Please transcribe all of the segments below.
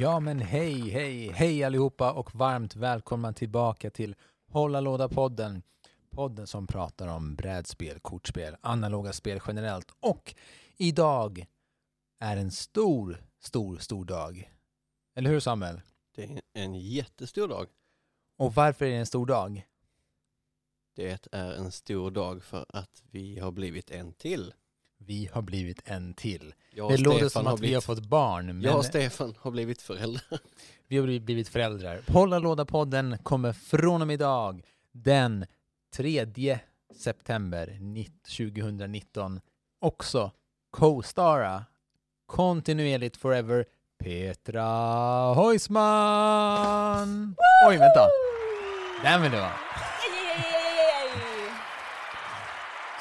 Ja men hej, hej, hej allihopa och varmt välkomna tillbaka till Hålla Låda-podden. Podden som pratar om brädspel, kortspel, analoga spel generellt. Och idag är en stor, stor, stor dag. Eller hur Samuel? Det är en jättestor dag. Och varför är det en stor dag? Det är en stor dag för att vi har blivit en till. Vi har blivit en till. Jag och Det låter Stefan som har att vi har blivit, fått barn, men Jag och Stefan har blivit föräldrar. vi har blivit föräldrar. Hålla Låda-podden kommer från och med idag, den 3 september 2019, också co-stara kontinuerligt forever Petra Heusman! Oj, vänta. Den vill du ha.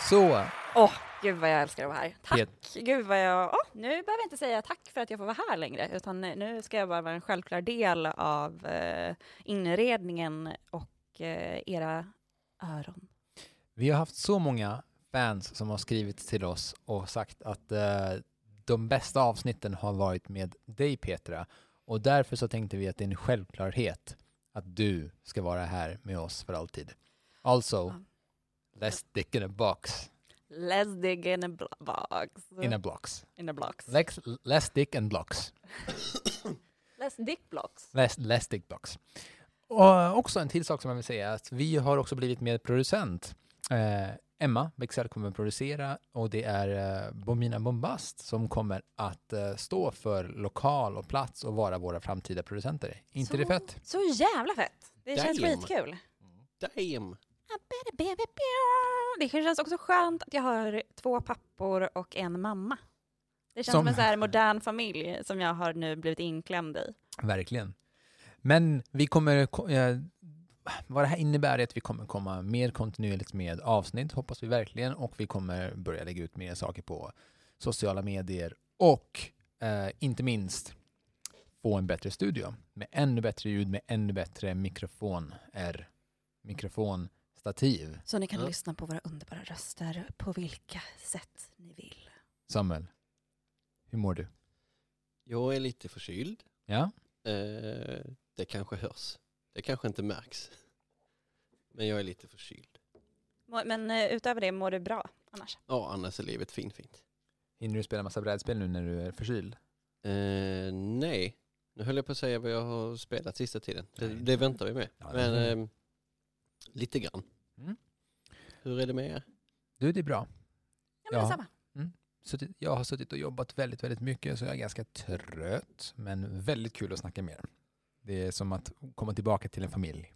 Så, Åh, gud vad jag älskar att vara här. Tack! Pet- Gud vad jag... Åh, nu behöver jag inte säga tack för att jag får vara här längre, utan nu ska jag bara vara en självklar del av eh, inredningen och eh, era öron. vi har haft så många fans som har skrivit till oss och sagt att eh, de bästa avsnitten har varit med dig Petra. Och därför så tänkte vi att det är en självklarhet att du ska vara här med oss för alltid. Also, Ja. let's stick in a box. Let's dig in a box. In a blocks. In a blocks. Let's, let's stick and blocks. Let's dick blocks. Let's, let's stick blocks. Och också en till sak som jag vill säga är att vi har också blivit medproducent. Eh, Emma Bexell kommer att producera och det är eh, Bomina Bombast som kommer att eh, stå för lokal och plats och vara våra framtida producenter. inte det Så- fett? Så jävla fett! Det känns Damn. skitkul. Damn! Det känns också skönt att jag har två pappor och en mamma. Det känns Som- som en så här modern familj som jag har nu blivit inklämd i. Verkligen. Men vi kommer, ko- eh, vad det här innebär är att vi kommer komma mer kontinuerligt med avsnitt, hoppas vi verkligen, och vi kommer börja lägga ut mer saker på sociala medier och eh, inte minst få en bättre studio med ännu bättre ljud, med ännu bättre mikrofon, R, mikrofonstativ. Så ni kan Ja. lyssna på våra underbara röster på vilka sätt ni vill. Samuel, hur mår du? Jag är lite förkyld. Ja? Eh, det kanske hörs. Det kanske inte märks. Men jag är lite förkyld. Men eh, utöver det, mår du bra annars? Ja, annars är livet fint fint. Hinner du spela massa brädspel nu när du är förkyld? Eh, nej, nu höll jag på att säga vad jag har spelat sista tiden. Det, det väntar vi med. Ja, Men ehm, lite grann. Mm. Hur är det med er? Du, det är bra. Ja, men Ja. detsamma. suttit, jag har suttit och jobbat väldigt, väldigt mycket så jag är ganska trött. Men väldigt kul att snacka med er. Det är som att komma tillbaka till en familj.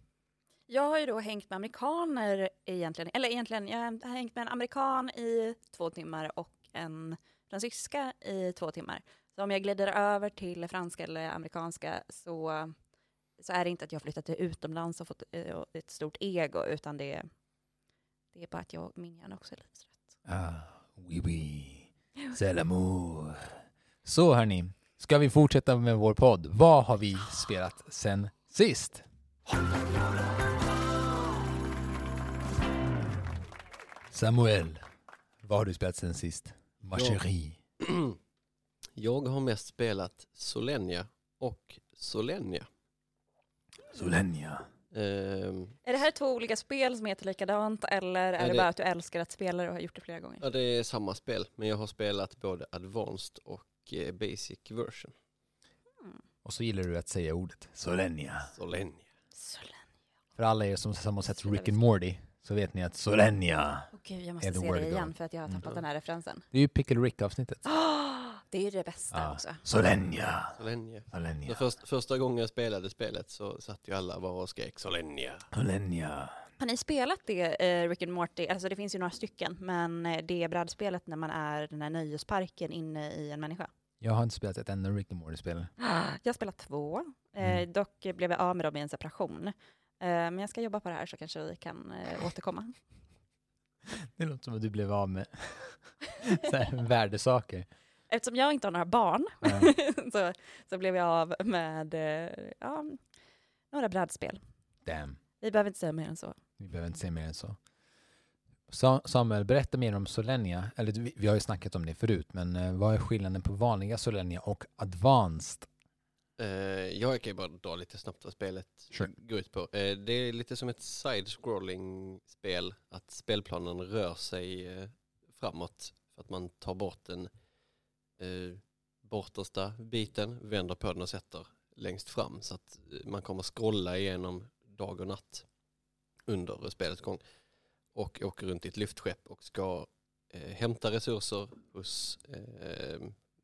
Jag har ju då hängt med amerikaner egentligen, eller egentligen, jag har hängt med en amerikan i två timmar och en fransyska i två timmar. Så om jag glider över till franska eller amerikanska så, så är det inte att jag har flyttat till utomlands och fått eh, ett stort ego, utan det, är- det är bara att jag, min hjärna också är lite trött. Ah, oui, oui. C'est l'amour. Så hörni, ska vi fortsätta med vår podd? Vad har vi spelat sen sist? Samuel, vad har du spelat sen sist? Ma chérie. Jag har mest spelat Solenia och Solenia. Solenia. Ehm, Är det här två olika spel som heter likadant, eller är Ja, det, det- bara att du älskar att spela det och har gjort det flera gånger? ja, det är samma spel, men jag har spelat både Advanced och eh, Basic version. Mm. Och så gillar du att säga ordet Solenia. Solenia. Solenia. För alla er som, som har sett Rick and Morty så vet ni att Solenia, gud, jag Är måste the se word det go. igen för att jag har tappat Mm. den här referensen. det är ju Pickle Rick-avsnittet. Ah, det är ju det bästa Ja. också. Solenia. Solenia. Så Solenia. först, första gången jag spelade spelet så satt ju alla bara och skrek Solenia. Solenia. Har ni spelat det, eh, Rick and Morty? Alltså det finns ju några stycken, men eh, det brädspelet när man är den här nöjesparken inne i en människa. Jag har inte spelat ett enda Rick and Morty-spel. Jag har spelat två. Eh, Mm. dock blev jag av med dem i en separation. Eh, men jag ska jobba på det här så kanske vi kan eh, återkomma. Det låter som att du blev av med värdesaker. Eftersom jag inte har några barn så, så blev jag av med eh, ja, några brädspel. Damn, Vi behöver inte säga mer än så. vi behöver inte säga mer än så. Sa- Samuel, berätta mer om Solenia. Eller vi, vi har ju snackat om det förut, men eh, vad är skillnaden på vanliga Solenia och advanced? Eh, jag kan ju bara dra lite snabbt vad spelet Sure. går ut på. Eh, det är lite som ett side-scrolling spel, att spelplanen rör sig eh, framåt för att man tar bort den eh, bortersta biten, vänder på den och sätter längst fram så att eh, man kommer scrolla igenom dag och natt under spelets gång och åker runt i ett lyftskepp och ska eh, hämta resurser hos eh,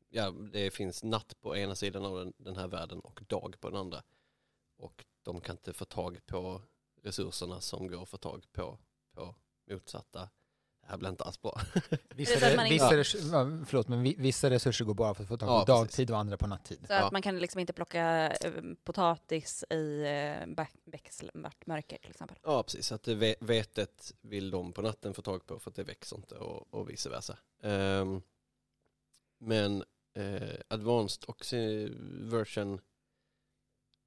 ja, det finns natt på ena sidan av den, den här världen och dag på den andra. Och de kan inte få tag på resurserna som går att få tag på på motsatta. Här blir inte alls bra. Vissa, re- vissa, res- ja, förlåt, men vi- vissa resurser går bara för att få tag på Ja, precis. dagtid och andra på nattid. Så Ja. att man kan liksom inte plocka eh, potatis i eh, mörker till exempel. Ja, precis. Så att vetet vill de på natten få tag på för att det växer inte och, och vice versa. Ehm, men eh, advanced sin version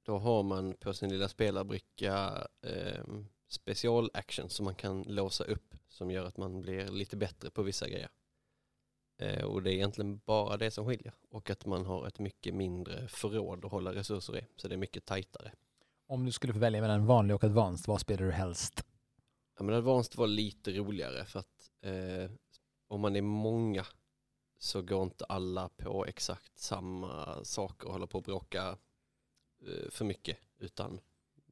då har man på sin lilla spelarbricka um, special action som man kan låsa upp som gör att man blir lite bättre på vissa grejer. Eh, och det är egentligen bara det som skiljer och att man har ett mycket mindre förråd att hålla resurser i så det är mycket tajtare. Om du skulle få välja mellan vanlig och advanced, vad spelar du helst? Ja, men Advanced var lite roligare för att eh, om man är många så går inte alla på exakt samma saker och håller på att bråka eh, för mycket utan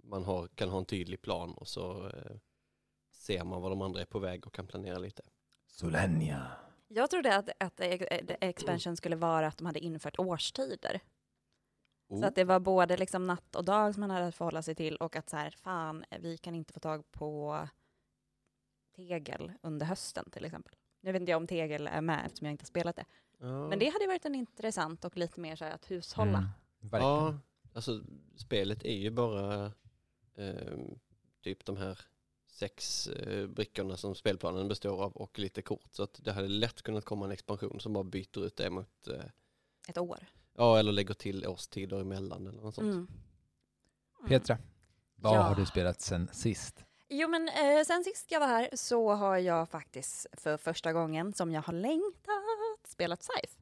man har, kan ha en tydlig plan och så eh, ser man var de andra är på väg och kan planera lite. Solenia. Jag trodde att, att eh, expansion skulle vara att de hade infört årstider. Så Oh, att det var både liksom natt och dag som man hade att förhålla sig till och att så här, fan, vi kan inte få tag på tegel under hösten till exempel. Nu vet inte jag om tegel är med eftersom jag inte har spelat det. ja. Men det hade ju varit en intressant och lite mer så här att hushålla. Mm, verkligen. Ja, alltså spelet är ju bara eh, typ de här sex eh, brickorna som spelplanen består av och lite kort. Så att det hade lätt kunnat komma en expansion som bara byter ut det mot, eh, Ett år. ja eller lägger till årstider emellan eller något sånt. Mm. Mm. Petra, vad Ja. har du spelat sen sist? Jo men eh, sen sist jag var här så har jag faktiskt för första gången som jag har längtat spelat Scythe.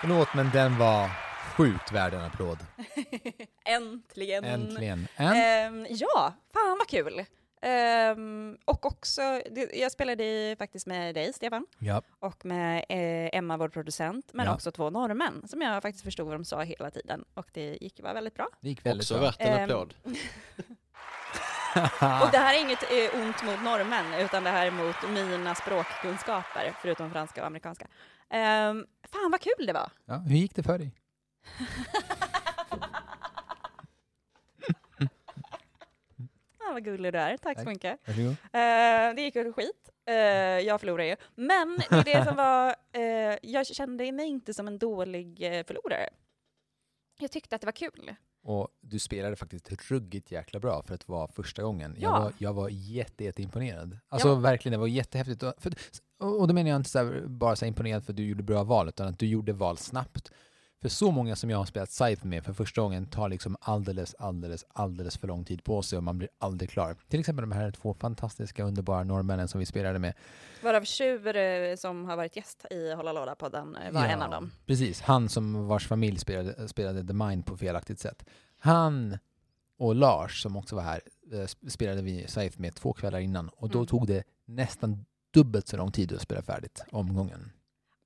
Förlåt, men den var sjukt värd en applåd. Äntligen! Äntligen. En? Ehm, ja, fan vad kul! Ehm, och också, det, jag spelade i, faktiskt med dig Stefan Ja. och med eh, Emma, vår producent, men Ja. också två norrmän som jag faktiskt förstod vad de sa hela tiden och det gick ju bara väldigt bra. Det gick väldigt Också bra. värt en Ehm, applåd. Och det här är inget eh, ont mot norrmän, utan det här är mot mina språkkunskaper, förutom franska och amerikanska. Um, fan vad kul det var! ja, hur gick det för dig? Ah, vad gullig du är, tack, Tack. så mycket. Eh, det gick väl skit. Eh, jag förlorade ju. Men det är det som var, eh, jag kände mig inte som en dålig förlorare. Jag tyckte att det var kul. Och du spelade faktiskt ruggigt jäkla bra för att vara första gången. Jag Ja. var, jag var jätte, jätteimponerad. Alltså Ja. verkligen, det var jättehäftigt. Och, för, och då menar jag inte så här, bara så imponerad för att du gjorde bra val, utan att du gjorde val snabbt. För så många som jag har spelat Scythe med för första gången tar liksom alldeles, alldeles, alldeles för lång tid på sig och man blir aldrig klar. Till exempel de här två fantastiska, underbara norrmännen som vi spelade med. Varav Tjur eh, som har varit gäst i Hålla Låda-podden eh, var Ja, en av dem. Precis, han som vars familj spelade, spelade The Mind på felaktigt sätt. Han och Lars som också var här eh, spelade vi Scythe med två kvällar innan och då Mm. tog det nästan dubbelt så lång tid att spela färdigt omgången.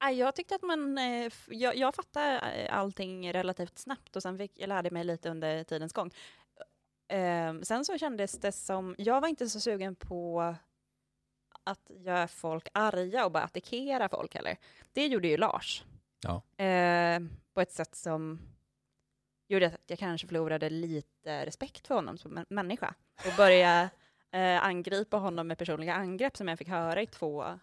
Jag tyckte att man, eh, jag, jag fattade eh, allting relativt snabbt och sen fick, jag lärde mig lite under tidens gång. Eh, sen så kändes det som, jag var inte så sugen på att göra folk arga och bara attackera folk heller. Det gjorde ju Lars. Ja. Eh, på ett sätt som gjorde att jag kanske förlorade lite respekt för honom som mä- människa och började eh, angripa honom med personliga angrepp som jag fick höra i två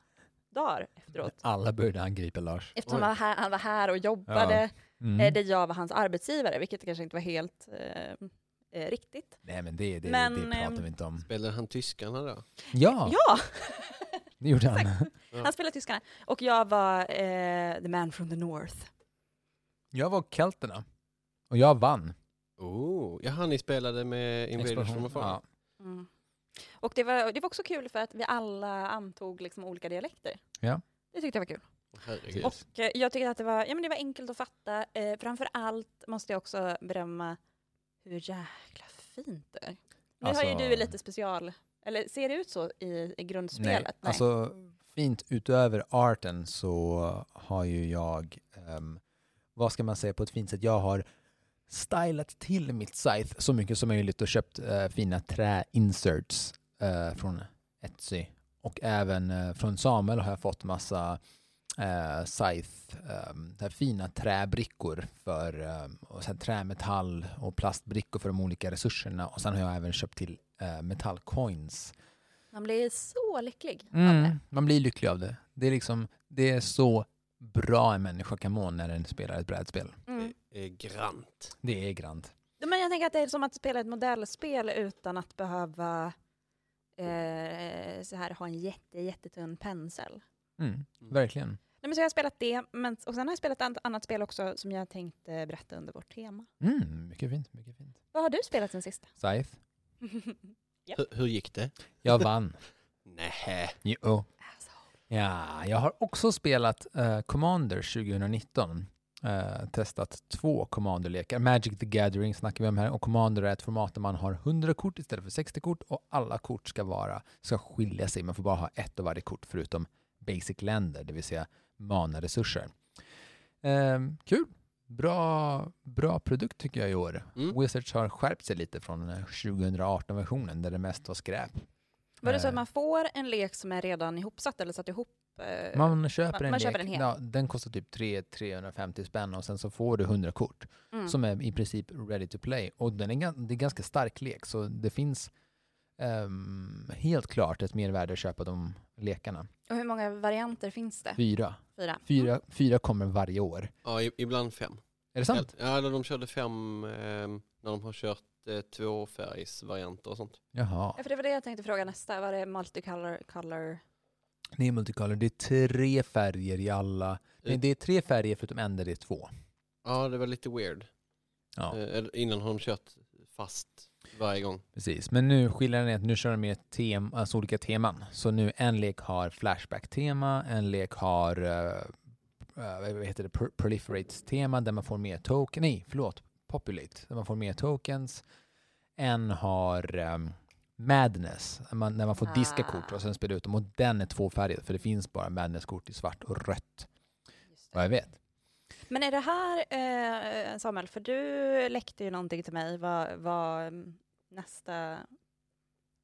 dagar efteråt. Alla började angripa Lars. Eftersom han var, här, han var här och jobbade, Mm. eh, där jag var hans arbetsgivare, vilket kanske inte var helt eh, eh, riktigt. Nej men det, det, Men, det pratar ehm, vi inte om. Spelade han tyskarna då? Ja, Ja, det gjorde han. han spelade tyskarna. Och jag var eh, the man from the north. Jag var kelterna. Och jag vann. Oh, jaha, ni spelade med Invaders from afar? Ja. Mm. Och det var, det var också kul för att vi alla antog liksom olika dialekter. Ja. Det tyckte jag var kul. Herregud. Och eh, jag tyckte att det var, ja, men det var enkelt att fatta. Eh, framför allt måste jag också berömma hur jäkla fint det är. Nu har ju Alltså- du lite special, eller ser det ut så i, i Nej, grundspelet? alltså fint utöver arten så har ju jag, ehm, vad ska man säga på ett fint sätt, jag har stylat till mitt scythe så mycket som möjligt och köpt eh, fina träinserts uh, från Etsy. Och även eh, från Samuel har jag fått massa uh, scythe, där fina träbrickor för um, och sen trämetall och plastbrickor för de olika resurserna. Och sen har jag även köpt till uh, metallcoins Man blir så lycklig av det. Mm, man blir lycklig av det. Det är liksom, det är så bra en människa kan må när den spelar ett brädspel. Mm. Det är grant. Det är grant. Men jag tänker att det är som att spela ett modellspel utan att behöva eh, så här, ha en jätte, jättetunn pensel. Mm, verkligen. Nej, men så jag har spelat det, men, och sen har jag spelat ett annat spel också som jag tänkte berätta under vårt tema. Mm, mycket fint, mycket fint. Vad har du spelat sen sist? Scythe. Hur, hur gick det? Jag vann. Nej. Jo. Ja, jag har också spelat eh, Commander 2019. Eh, testat två Commander-lekar. Magic the Gathering snackar vi om här och Commander är ett format där man har 100 kort istället för 60 kort och alla kort ska vara, ska skilja sig. Man får bara ha ett av varje kort förutom basic länder, det vill säga mana-resurser. Eh, kul! Bra, bra produkt tycker jag i år. Mm. Wizards har skärpt sig lite från eh, 2018-versionen där det mest var skräp. Var det så Eh, att man får en lek som är redan ihopsatt eller satt ihop? eh, Man köper man- en man lek. köper en hel. Ja, den kostar typ 3 350 spänn och sen så får du 100 kort mm. som är i princip ready to play. Och den är, det är ganska stark lek så det finns ehm, helt klart ett mervärde att köpa de lekarna. Och hur många varianter finns det? Fyra. Fyra. Fyra, fyra kommer varje år. Ja, ibland fem. Är det sant? Ja, eller de körde fem eh, när de har kört eh, tvåfärgsvarianter och sånt. Jaha. Ja, för det var det jag tänkte fråga nästa. Var det multicolor? Color? Det är multicolor. Det är tre färger i alla. Nej, det är tre färger förutom en där det är två. Ja, det var lite weird. Ja, Eh, eller innan har de kört fast varje gång. precis. Men nu skillnaden är att nu kör de med tem, alltså olika teman. Så nu en lek har Flashback-tema, en lek har uh, vad heter det, Pro- Proliferates-tema där man får mer token, nej förlåt, Populate, där man får mer tokens. En har ehm, Madness, när man, när man får diska Ah. kort och sen spela ut dem. Och den är tvåfärgad för det finns bara Madness-kort i svart och rött, vad jag vet. Men är det här, eh, Samuel, för du läckte ju någonting till mig vad, vad mm, nästa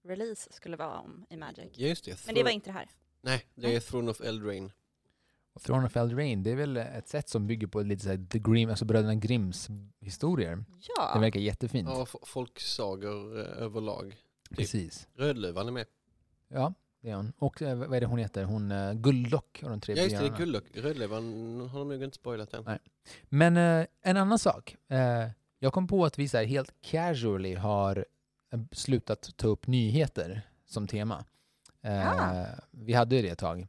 release skulle vara om i Magic. Just det. Men det var inte det här. Nej, det är Throne of Eldraine. Och Throne of Eldraine, det är väl ett sätt som bygger på lite såhär The Grimm, alltså bröderna Grimms historier. Ja. Det verkar jättefint. Ja, folksagor eh, överlag. Precis. Rödluvan är med. Ja, det är hon. Och eh, vad är det hon heter? Hon uh, Gulllock och de tre Ja, just det, det är björnarna. Gullok. Rödluvan har de nog inte spoilat än. Nej. Men eh, en annan sak. Eh, jag kom på att vi så här, helt casually har eh, slutat ta upp nyheter som tema. Eh, Ah. Vi hade ju det ett tag.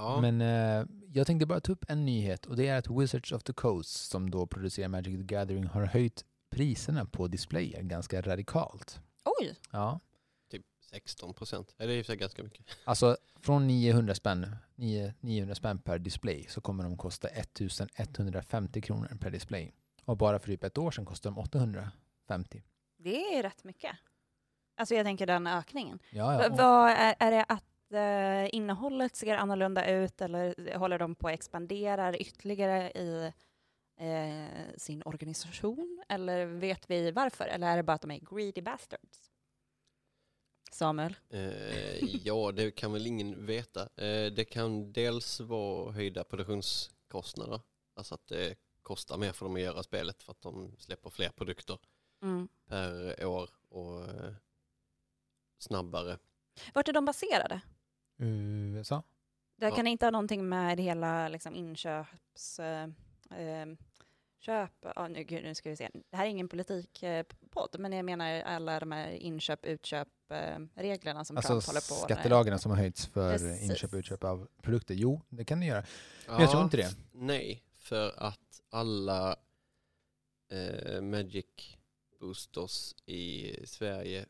Ja, Men eh, jag tänkte bara ta upp en nyhet och det är att Wizards of the Coast som då producerar Magic the Gathering har höjt priserna på displayer ganska radikalt. Oj, Ja, typ 16 procent. Det är i och för sig ganska mycket. alltså från 900 spänn, 9, 900 spänn per display så kommer de kosta 1150 kronor per display. Och bara för typ ett år sedan kostade de 850. det är rätt mycket. Alltså jag tänker den ökningen. Ja, ja. Vad är, är det att innehållet ser annorlunda ut eller håller de på att expandera ytterligare i eh, sin organisation? Eller vet vi varför? Eller är det bara att de är greedy bastards? Samuel? Eh, ja, det kan väl ingen veta. Eh, det kan dels vara höjda produktionskostnader. Alltså att det kostar mer för dem att göra spelet för att de släpper fler produkter Mm. per år och eh, snabbare. Vart är de baserade? USA? Det Ja. kan inte ha någonting med hela liksom, inköps... Eh, eh, köp, ja, nu, gud, nu ska vi se. Det här är ingen politikpodd, men jag menar alla de här inköp, utköp, eh, reglerna som Alltså Trump håller på skattelagarna som har höjts för Precis. inköp och utköp av produkter. Jo, det kan det göra. Ja, Men jag tror inte det. Nej, för att alla eh, Magic boosters i Sverige,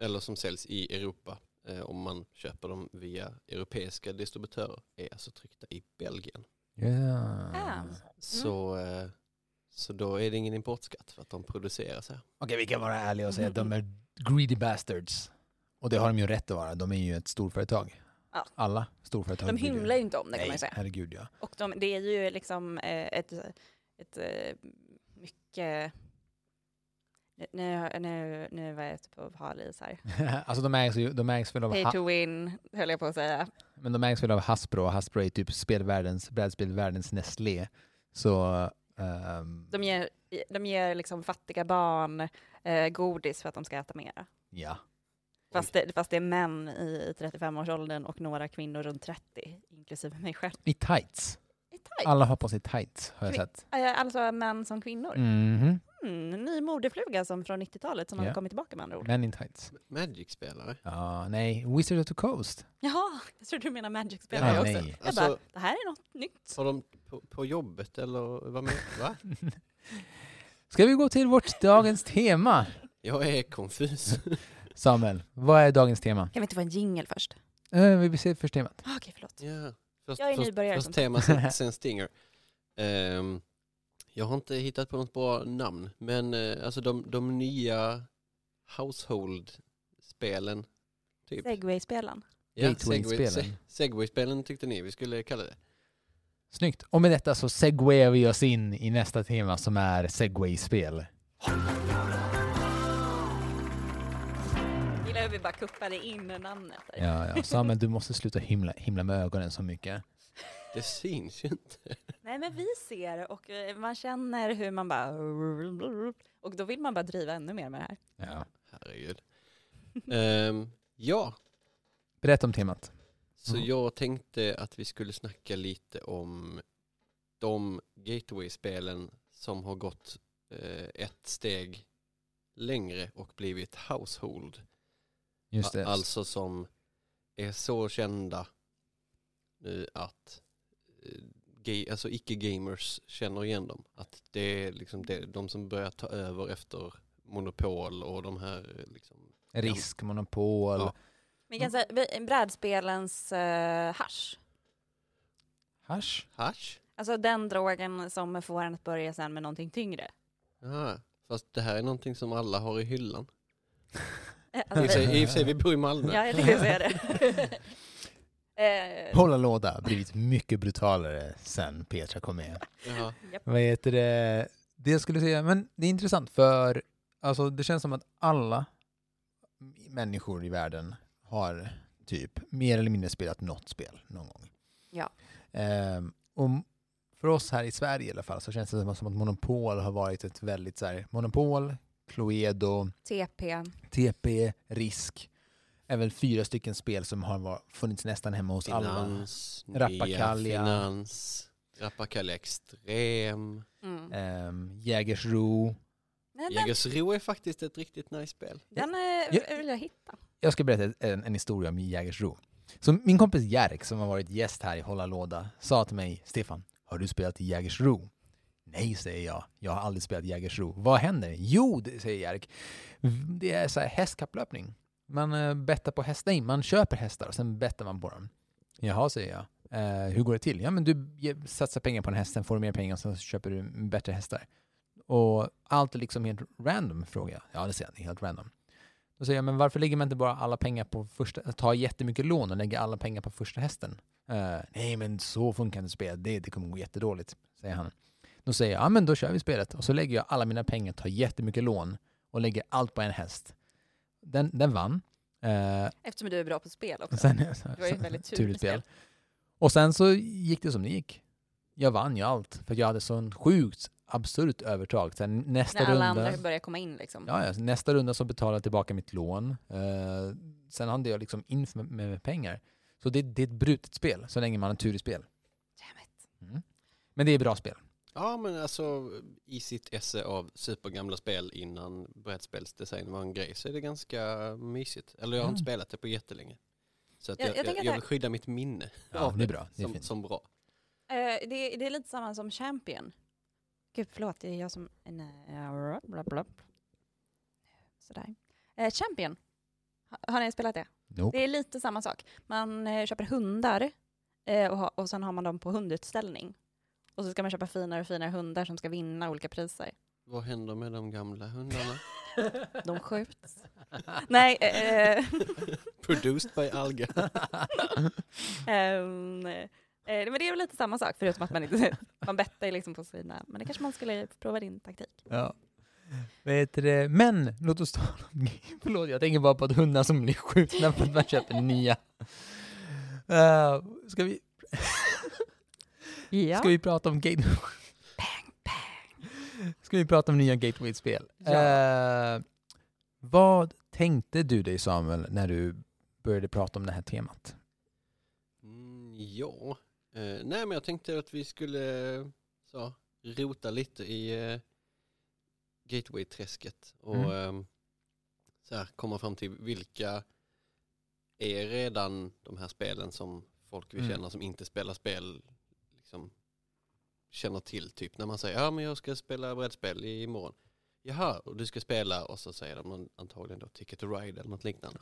eller som säljs i Europa, eh, om man köper dem via europeiska distributörer, är alltså tryckta i Belgien. Ja. Ah. Så, eh, så då är det ingen importskatt för att de produceras här. Okej, vi kan vara ärliga och säga att de är greedy bastards. Och det har de ju rätt att vara. De är ju ett storföretag. Ja. Alla storföretag. De hymlar ju inte om det kan Nej, man ju säga. herregud ja. Och de, det är ju liksom eh, ett, ett eh, mycket... Nu, nu, nu var jag ute på hal is här. alltså de ägs, de ägs väl av, Pay to win, höll jag på att säga. men de ägs väl av Hasbro och Hasbro är typ spelvärldens, brädspelvärldens Nestlé. Så ehm, De ger, de ger liksom fattiga barn eh, godis för att de ska äta mera. ja. Fast det, fast det är män i 35-årsåldern och några kvinnor runt 30, inklusive mig själv. I tights. I tight. Alla har på sig tights har jag Kvin- sett. Eh, Alltså män som kvinnor. Mhm. Mm, en ny modefluga som från 90-talet som Ja. har kommit tillbaka med andra ord. Men in tights. Magic-spelare? Ja, nej. Wizard of the Coast. Jaha, jag tror du menar Magic-spelare Ja, också. nej. Jag Alltså- bara, det här är något nytt. Har de på, på jobbet eller vad med? Va? Ska vi gå till vårt dagens tema? Jag är konfus. Samuel, vad är dagens tema? Kan vi inte få en jingle först? Uh, vi vill se först temat. Ah, Okej, förlåt. Ja. Först, Jag är först, nybörjare först som tema, sen, sen Stinger. Ehm, jag har inte hittat på något bra namn, men eh, alltså de, de nya Household-spelen. Typ. Segway-spelen. Ja, Gateway-spelen. Segway- Segway-spelen tyckte ni vi skulle kalla det. Snyggt. Och med detta så segwayar vi oss in i nästa tema som är segway-spel. Gillar hur vi bara kuppade in namnet. där. Ja, ja. Samuel, du måste sluta himla, himla med ögonen så mycket. Det syns ju inte. Nej, men vi ser och eh, man känner hur man bara... Och då vill man bara driva ännu mer med det här. Ja. Herregud. Ehm, ja, Berätta om temat. så Mm. jag tänkte att vi skulle snacka lite om de Gateway-spelen som har gått eh, ett steg längre och blivit Household. Just det. Alltså som är så kända nu att eh, ga- alltså icke-gamers känner igen dem. Att det är liksom det, de som börjar ta över efter Monopol och de här liksom, Risk, monopol. Ja. Vi kan säga brädspelens uh, hash. Hasch. hash. Alltså den drogen som får en att börja sen med någonting tyngre. Ja, fast det här är någonting som alla har i hyllan. Alltså, i och för sig vi bor i Malmö. ja, jag tänkte säga det. Eh, Hålla låda blivit mycket brutalare sen Petra kom med. Jaha. japp. Vad heter det? Det jag skulle säga, men det är intressant för alltså, det känns som att alla människor i världen har typ mer eller mindre spelat något spel någon gång. Ja. Ehm, och för oss här i Sverige i alla fall så känns det som att Monopol har varit ett väldigt så här, Monopol, Cluedo, TP. TP, Risk är väl fyra stycken spel som har var, funnits nästan hemma hos alla. Finans, Rappakalja. Nya Finans, Rappakalja Extrem. Mm. Ehm, Jägersro. Nej, Jägersro är faktiskt ett riktigt nice spel. den eh, Ja. vill jag hitta. Jag ska berätta en, en historia om Jägersro. Så min kompis Jerk som har varit gäst här i Hålla Låda sa till mig, Stefan, har du spelat i Jägersro? Nej, säger jag. Jag har aldrig spelat Jägersro. Vad händer? Jo, säger Jerk. Det är så här hästkapplöpning. Man uh, bettar på hästar. Nej, man köper hästar och sen bettar man på dem. Jaha, säger jag. Eh, hur går det till? Ja, men du satsar pengar på en häst, sen får du mer pengar och sen så köper du bättre hästar. Och allt är liksom helt random, frågar jag. Ja, det säger han. Det är helt random. Då säger jag, men varför lägger man inte bara alla pengar på första, tar jättemycket lån och lägger alla pengar på första hästen? Eh, nej, men så funkar inte spelet. Det, det kommer gå jättedåligt, säger han. Då säger jag, ja men då kör vi spelet. Och så lägger jag alla mina pengar, tar jättemycket lån och lägger allt på en häst. Den, den vann. Eh, Eftersom du är bra på spel också. sen, Det var ju ett väldigt turligt spel. Och sen så gick det som det gick. Jag vann ju allt, för jag hade sån sjukt absurt övertag. Sen nästa När alla runda... andra börjar komma in liksom. Ja, ja, nästa runda så betalade jag tillbaka mitt lån. Eh, sen hade jag liksom in med, med pengar. Så det, det är ett brutet spel så länge man har tur i spel. Mm. Men det är bra spel. Ja, men alltså i sitt esse av supergamla spel innan brädspelsdesign var en grej så är det ganska mysigt. Eller jag har inte Mm. spelat det på jättelänge. Så att Jag- jag, jag jag, tänker jag, att vill skydda mitt minne Ja, av det är bra. Det är som, fint. som bra. Eh, det, det är lite samma som Champion. Gud, förlåt, det är jag som... Nej, bla, bla. Sådär. Eh, Champion, ha, har ni spelat det? Nope. Det är lite samma sak. Man eh, köper hundar eh, och, ha, och sen har man dem på hundutställning. Och så ska man köpa finare och finare hundar som ska vinna olika priser. Vad händer med de gamla hundarna? De skjuts. Nej, eh, Produced by Alga. ehm, eh, men det är väl lite samma sak förutom att man inte man bettar liksom på sina, men det kanske man skulle prova din taktik. Ja. Vet det? Men låt oss ta Förlåt, jag tänker bara på att hundar som blir skjutna för att man köper nya. Uh, ska, vi, Ja. ska vi prata om gate... Bang, bang. Ska vi prata om nya Gateway-spel? Ja. Eh, vad tänkte du dig Samuel när du började prata om det här temat? Mm, ja, eh, nej men jag tänkte att vi skulle så, rota lite i eh, Gateway-träsket och Mm. eh, så här, komma fram till vilka är redan de här spelen som folk vi Mm. känner som inte spelar spel liksom, känner till. Typ när man säger ja men jag ska spela brädspel imorgon. Jaha, och du ska spela och så säger de antagligen då Ticket to Ride eller något liknande.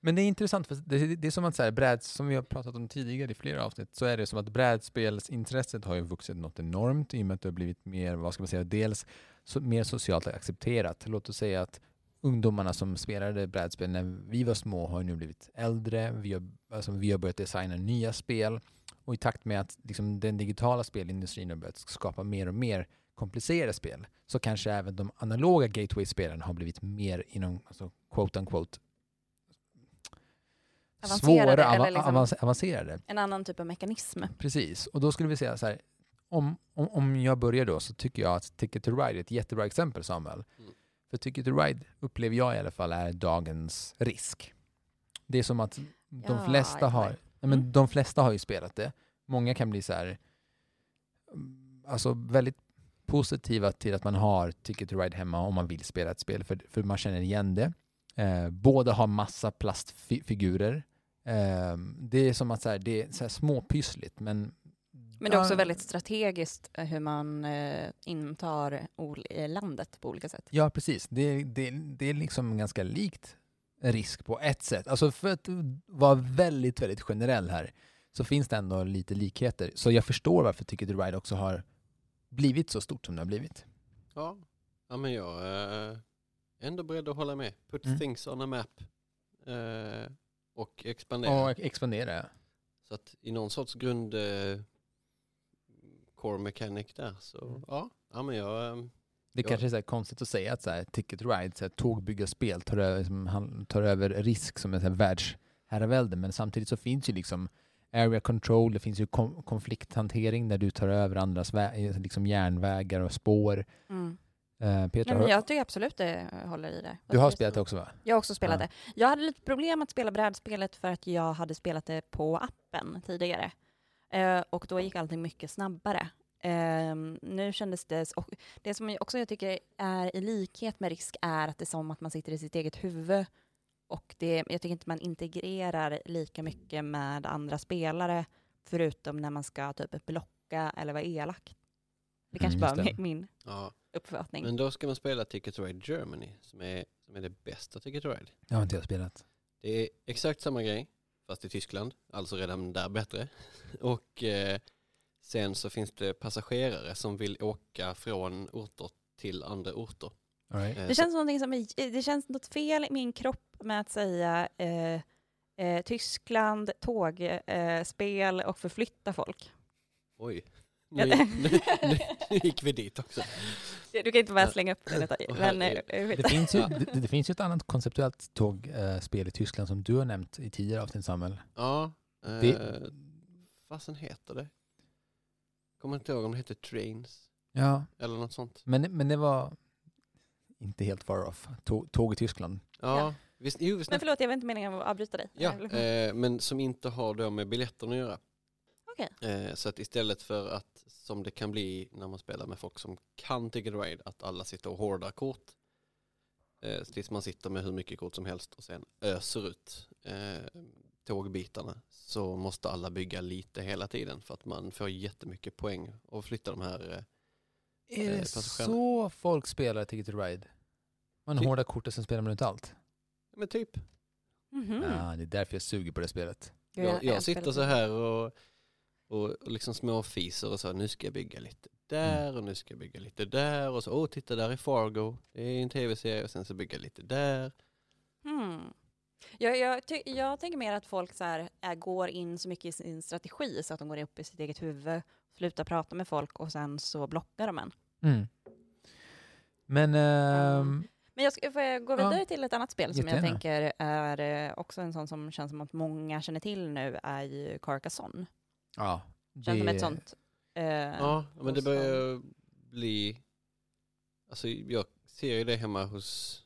Men det är intressant, för det, det är som att så här, bräds, som vi har pratat om tidigare i flera avsnitt, så är det som att brädspelsintresset har ju vuxit något enormt i och med att det har blivit mer, vad ska man säga, dels så, mer socialt accepterat. Låt oss säga att ungdomarna som spelade brädspel när vi var små har ju nu blivit äldre, vi har, alltså, vi har börjat designa nya spel och i takt med att liksom, den digitala spelindustrin har börjat skapa mer och mer komplicerade spel så kanske även de analoga gateway-spelen har blivit mer inom, alltså, quote unquote, Avancerade, svåra, ava- liksom- avancerade. En annan typ av mekanism. Precis, och då skulle vi säga så här, om, om, om jag börjar då så tycker jag att Ticket to Ride är ett jättebra exempel Samuel. Mm. För Ticket to Ride upplever jag i alla fall är dagens risk. Det är som att de Ja, flesta har. Nej, men Mm. de flesta har ju spelat det. Många kan bli så här, mm, alltså väldigt positiva till att man har Ticket to Ride hemma om man vill spela ett spel, för, för man känner igen det. Eh, båda har massa plastfigurer. Eh, det är som att så här, det är så här småpyssligt, men Men det är också väldigt strategiskt eh, hur man eh, intar eh, landet på olika sätt. Ja, precis. Det, det, det är liksom ganska likt risk på ett sätt. Alltså för att vara väldigt, väldigt generell här så finns det ändå lite likheter. Så jag förstår varför Ticket to Ride också har blivit så stort som det har blivit. Ja, ja men jag är ändå beredd att hålla med. Put Mm. things on a map eh, och expandera. Och expandera, ja. Så att i någon sorts grund eh, core mechanic där så Mm. ja, ja men jag eh, Det Ja. kanske är så här konstigt att säga att så här, Ticket Ride, så här, tågbyggarspel, tar över, som han tar över risk som ett världsherravälde. Men samtidigt så finns ju liksom area control, det finns ju kom- konflikthantering där du tar över andras vä- liksom järnvägar och spår. Mm. Uh, Petra, Ja, men har- jag tycker absolut det håller i det. du har spelat det också va? Jag har också spelat Ja. det. Jag hade lite problem att spela brädspelet för att jag hade spelat det på appen tidigare. Eh, och då gick allting mycket snabbare. Eh, nu kändes det... Och det som jag också jag tycker är i likhet med risk är att det är som att man sitter i sitt eget huvud. Och det, jag tycker inte man integrerar lika mycket med andra spelare förutom när man ska typ blocka eller vara elak. Det kanske Mm, bara är min ja. uppfattning. Men då ska man spela Ticket to Ride Germany som är, som är det bästa Ticket to Ride. Jag har inte jag spelat. Det är exakt samma grej fast i Tyskland, alltså redan där bättre. Och eh, sen så finns det passagerare som vill åka från orter till andra orter. Right. Eh, Det känns, någonting som är, det känns något fel i min kropp med att säga eh, eh, Tyskland, tågspel eh, spel och förflytta folk. Oj, nu, det- nu, nu, nu gick vi dit också. Du kan inte bara slänga upp den. Men, eh. Det finns, ju, det, det finns ju ett annat konceptuellt tågspel i Tyskland som du har nämnt i tidigare avsnitt Samuel. Ja, eh, Det- vad sen heter det? Kommer inte ihåg om det heter Trains Ja, eller något sånt. men, men det var inte helt far off. Tåg, tåg i Tyskland. Ja, Ja. Visst, jo, visst, Men förlåt, jag var inte meningen att avbryta dig. ja, eh, men som inte har då med biljetterna att göra. Okej. Eh, så att istället för att, som det kan bli när man spelar med folk som kan Ticket Ride, att alla sitter och hårdar kort. Eh, tills man sitter med hur mycket kort som helst och sen öser ut eh, tågbitarna. Så måste alla bygga lite hela tiden för att man får jättemycket poäng och flytta de här. Eh, Är Eh, det passagerarna. så folk spelar Ticket to Ride? Man Ty- hårdar kortet, sen spelar man ut allt? men typ. Mhm. Ja, det är därför jag suger på det spelet. Jag, jag spelar sitter så här och, och, och liksom småfiser och så, nu ska jag bygga lite där och nu ska jag bygga lite där och så, åh titta där är Fargo, det är en tv-serie och sen så bygga lite där. Hmm. Jag, jag, ty- jag tänker mer att folk så här, är, går in så mycket i sin strategi så att de går upp i sitt eget huvud, slutar prata med folk och sen så blockar de en. Mm. Men... ehm, Men jag ska, får jag gå Ja. vidare till ett annat spel som jag tänker är eh, också en sån som känns som att många känner till nu är ju Carcassonne. ja, Känns som ett sånt. eh, Ja, men det börjar bli, alltså jag ser ju det hemma hos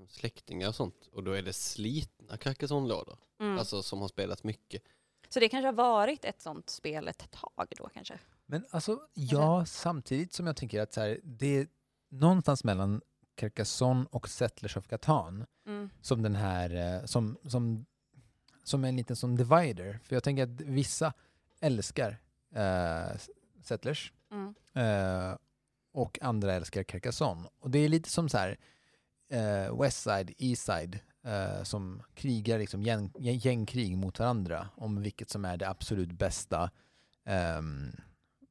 liksom, släktingar och sånt och då är det slitna Carcassonne-lådor, Mm. alltså som har spelat mycket. Så det kanske har varit ett sånt spel ett tag då kanske? Men alltså, ja, samtidigt som jag tänker att så här, det är någonstans mellan Carcassonne och Settlers of Catan Mm. som den här, eh, som, som, som en liten som divider. För jag tänker att vissa älskar eh, Settlers Mm. eh, och andra älskar Carcassonne. Och det är lite som så här eh, West Side, East Side eh, som krigar liksom gäng, gäng- gängkrig mot varandra om vilket som är det absolut bästa. ehm,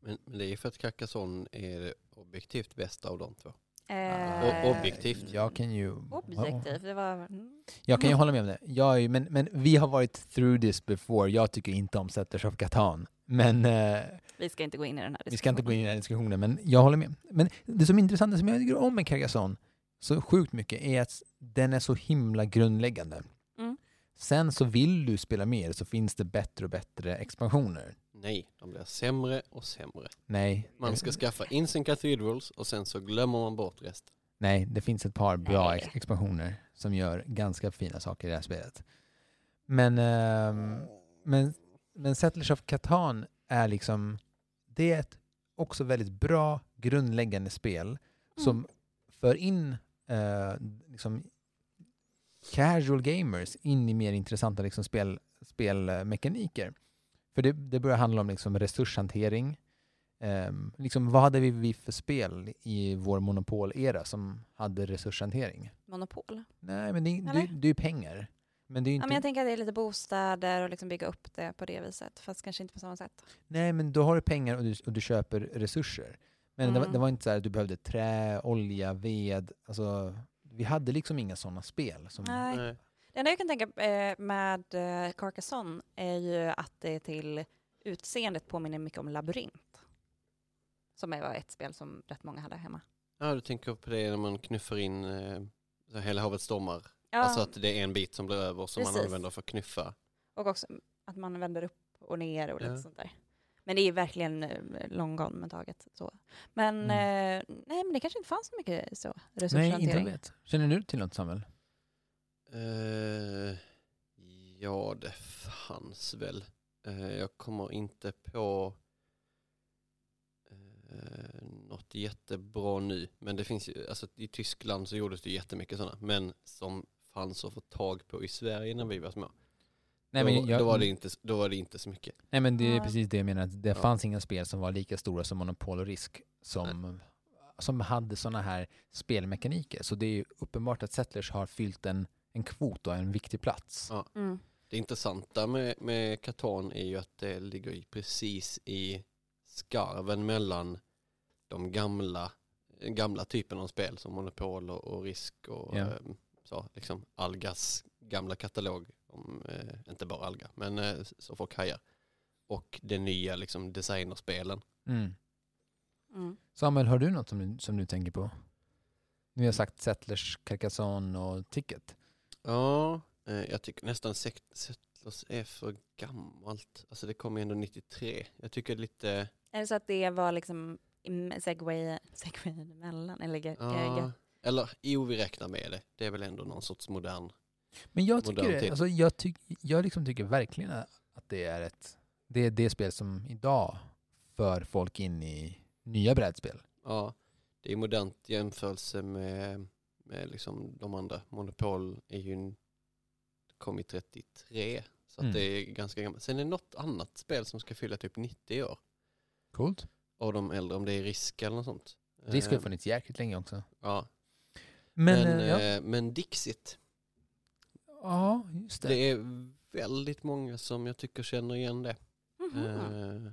Men, men det är ju för att Carcassonne är det objektivt bästa av de två. Eh, objektivt. Jag kan ju... Objektivt, det var... Mm. Jag kan ju hålla med om det. Jag är, men, men vi har varit through this before. Jag tycker inte om Settlers of Catan. Men eh, Vi ska inte gå in i den här vi ska inte gå in i diskussionen. den här diskussionen. Men jag håller med. Men det som är intressant, det som jag tycker om med Carcassonne så sjukt mycket är att den är så himla grundläggande. Mm. Sen så vill du spela mer så finns det bättre och bättre expansioner. Nej, de blir sämre och sämre. Nej, Man ska skaffa Ancient Cathedrals och sen så glömmer man bort resten. nej, det finns ett par bra ex- expansioner som gör ganska fina saker i det här spelet. Men, ehm, men, men Settlers of Catan är liksom, det är ett också väldigt bra grundläggande spel som Mm. för in eh, liksom casual gamers in i mer intressanta liksom spel, spelmekaniker. För det, det börjar handla om liksom resurshantering. Ehm, liksom, vad hade vi, vi för spel i vår monopolera som hade resurshantering? Monopol. Nej, men det, det, det är ju pengar. Men det är ju Ja, inte, men jag tänker att det är lite bostäder och liksom bygga upp det på det viset, fast kanske inte på samma sätt. Nej, men då har du pengar och du, och du köper resurser. Men det, var, Mm. det var inte så här att du behövde trä, olja, ved. Alltså, vi hade liksom inga sådana spel. Som, Nej. Nej. Det enda jag kan tänka eh, med eh, Carcassonne är ju att det till utseendet påminner mycket om Labyrint. Som är ett spel som rätt många hade hemma. Ja, du tänker på det när man knuffar in eh, så hela havet stormar. Ja, Alltså att det är en bit som blir över som man Precis. använder för att knuffa. och också att man vänder upp och ner och lite Ja. sånt där. Men det är verkligen eh, long gone med taget. Så. Men, Mm. eh, nej, men det kanske inte fanns så mycket så, Nej, inte resurshantering. jag vet. Känner du till något Samuel? Eh, ja, det fanns väl. Eh, jag kommer inte på eh, något jättebra nu. Men det finns ju, alltså i Tyskland så gjordes det jättemycket sådana. Men som fanns att få tag på i Sverige när vi var små. Nej, då, men jag, då, var det inte, då var det inte så mycket. nej, men det är precis det jag menar. att Det Ja. fanns inga spel som var lika stora som Monopol och Risk som, som hade sådana här spelmekaniker. Så det är ju uppenbart att Settlers har fyllt en, en kvot och en viktig plats. Ja. Mm. Det intressanta med, med Catan är ju att det ligger i precis i skarven mellan de gamla, gamla typen av spel som Monopol och, och Risk och Ja. eh, så, liksom Algas gamla katalog, om, eh, inte bara Alga, men eh, så folk hajar. Och det nya liksom designerspelen. Mm. Mm. Samuel, har du något som du, som du tänker på? Nu har jag sagt Settlers, Carcassonne och Ticket. Ja, eh, jag tycker nästan Sekt- Settlers är för gammalt. Alltså det kom ju ändå 93. Jag tycker lite Är det så att det var liksom segway, segwayen emellan? Eller, Ja, eller jo, vi räknar med det. Det är väl ändå någon sorts modern Men jag tycker, det, alltså jag, tyck, jag liksom tycker verkligen att det är ett det är det spel som idag för folk in i nya brädspel. Ja, det är modernt i jämförelse med, med liksom de andra. Monopol är ju en, kom i 33, så Mm. det är ganska gammalt. Sen är det något annat spel som ska fylla typ 90 år Coolt. av de äldre, om det är Risk eller något sånt. Det ska ju Eh, funnits jäkligt länge också. Ja, Men, men, eh, ja. eh, men Dixit, ja, just det. det är väldigt många som jag tycker känner igen det. Mhm. Eh,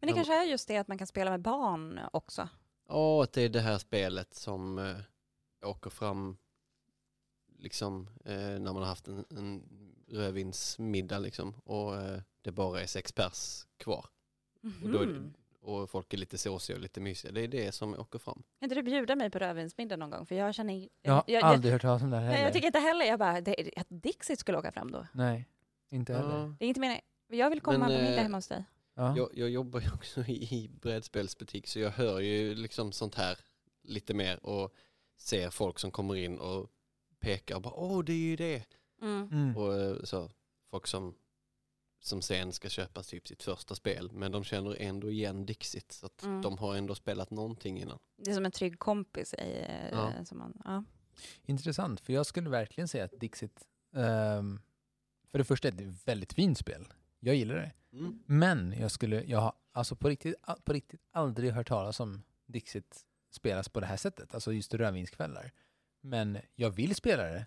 Men det kanske är just det att man kan spela med barn också. Ja, att det är det här spelet som eh, åker fram liksom eh, när man har haft en, en rödvinsmiddag liksom och eh, det bara är sex pers kvar och, då är det, Mhm. Och folk är lite såsiga och lite mysiga. Det är det som åker fram. Kan inte du bjuda mig på rödvinsmiddag någon gång? För jag känner... Jag har jag, aldrig hört talas om det här nej, heller. jag tycker inte heller, jag bara, det, att Dixit skulle åka fram då. Nej, inte heller. Ja, Det är inte meningen. Jag vill komma Men, på middag eh, hemma hos dig. Ja. jag, jag jobbar ju också i, i brädspelsbutik så jag hör ju liksom sånt här lite mer och ser folk som kommer in och pekar och bara åh det är ju det. Mm. Mm. Och eh, så, folk som, som sen ska köpa typ sitt första spel men de känner ändå igen Dixit så att Mm. de har ändå spelat någonting innan. Det är som en trygg kompis. I, eh, Ja. som man, ja. Intressant, för jag skulle verkligen säga att Dixit, ehm, för det första är det ett väldigt fint spel. Jag gillar det. Mm. Men jag skulle, jag har alltså på riktigt, på riktigt aldrig hört talas om Dixit spelas på det här sättet, alltså just rödvinskvällar. Men jag vill spela det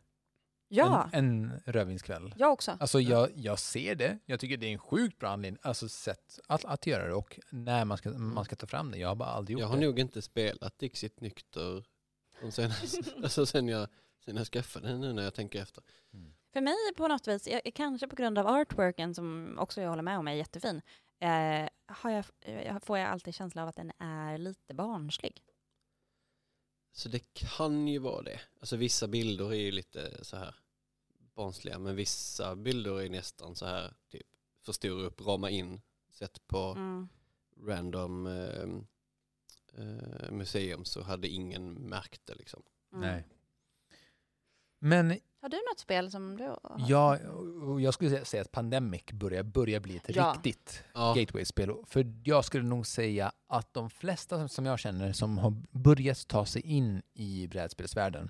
ja, en, en rödvinskväll. jag också. Alltså jag, jag ser det, jag tycker det är en sjukt bra anledning, alltså sätt att, att göra det och när man ska, man ska ta fram det. Jag har bara aldrig gjort Jag har det. nog inte spelat Dixit nykter senast, alltså sen jag, sen jag skaffade den nu när jag tänker efter. För mig på något vis, jag, kanske på grund av artworken som också jag håller med om är jättefin, eh, har jag, eh, får jag alltid känsla av att den är lite barnslig. Så det kan ju vara det. Alltså vissa bilder är ju lite så här barnsliga men vissa bilder är nästan så här typ förstora upp, rama in, sätt på Mm. random eh, eh, museum så hade ingen märkt det liksom. Mm. Nej. Men Har du något spel som du har? jag, och jag skulle säga- säga att Pandemic börjar, börjar bli ett Ja. riktigt Ja, gateway-spel. För jag skulle nog säga att de flesta som- som jag känner som har börjat ta sig in i brädspelsvärlden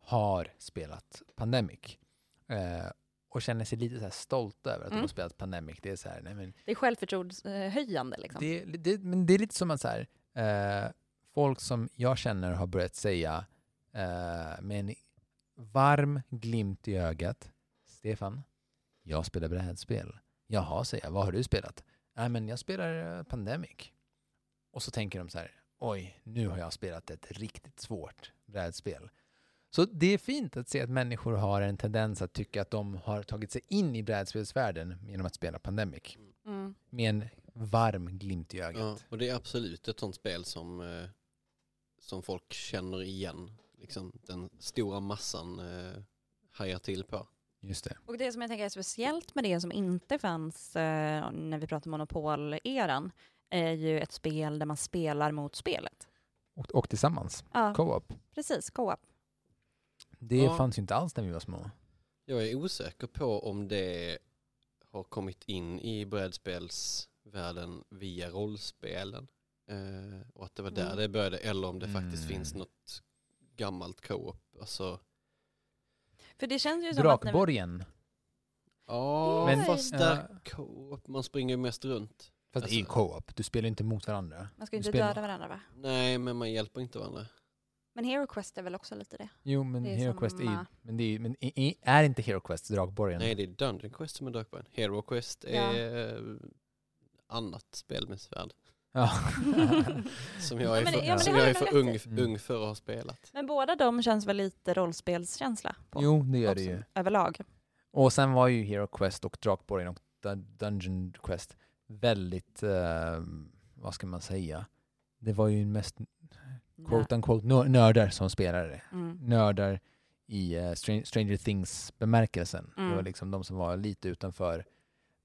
har spelat Pandemic. Eh, och känner sig lite så stolta över att de Mm. har spelat Pandemic. Det är så här, nej men Det är självförtroendehöjande liksom. det, det, men det är lite som att så här, eh, folk som jag känner har börjat säga eh, med en varm glimt i ögat. Stefan, jag spelar brädspel. Jaha, säger jag. Vad har du spelat? Nej, men jag spelar eh, Pandemic. Och så tänker de så här, oj, nu har jag spelat ett riktigt svårt brädspel. Så det är fint att se att människor har en tendens att tycka att de har tagit sig in i brädspelsvärlden genom att spela Pandemic. Mm. Med en varm glimt i ja, ögat. och det är absolut ett sånt spel som, eh, som folk känner igen. Liksom den stora massan eh, hajar till på. Just det. Och det som jag tänker är speciellt med det som inte fanns eh, när vi pratar monopol-eran är ju ett spel där man spelar mot spelet. Och, och tillsammans. Ja, Co-op. precis. Co-op. Det Ja. fanns ju inte alls när vi var små. Jag är osäker på om det har kommit in i brädspelsvärlden via rollspelen. Eh, och att det var där Mm. det började eller om det faktiskt Mm. finns något gammalt co-op. Alltså, För det känns ju som att... När vi, Drakborgen. ja, Men- fast Ja. där co-op, man springer ju mest runt. Fast det är ju Alltså- co-op. Du spelar inte mot varandra. man ska ju inte spelar- döda varandra va? Nej, men man hjälper inte varandra. Men Hero Quest är väl också lite det? Jo, men Det är Hero Quest är ju... Men, det är, men är inte Hero Quest Drakborgen? Nej, det är Dungeon Quest som är Darkborn. Hero Quest Ja. är eh, annat spel med svärd. Ja. Som jag Ja, är för, ja, som jag är för ung, ung för att ha spelat. Men båda de känns väl lite rollspelskänsla på? jo, det gör också, det ju. Överlag. Och sen var ju Hero Quest och Drakborgen och Dun- Dungeon Quest väldigt, eh, vad ska man säga? Det var ju mest quote unquote nö- nördar som spelade det. Mm. Nördar i eh, Stran- Stranger Things bemärkelsen. Det var Mm. liksom de som var lite utanför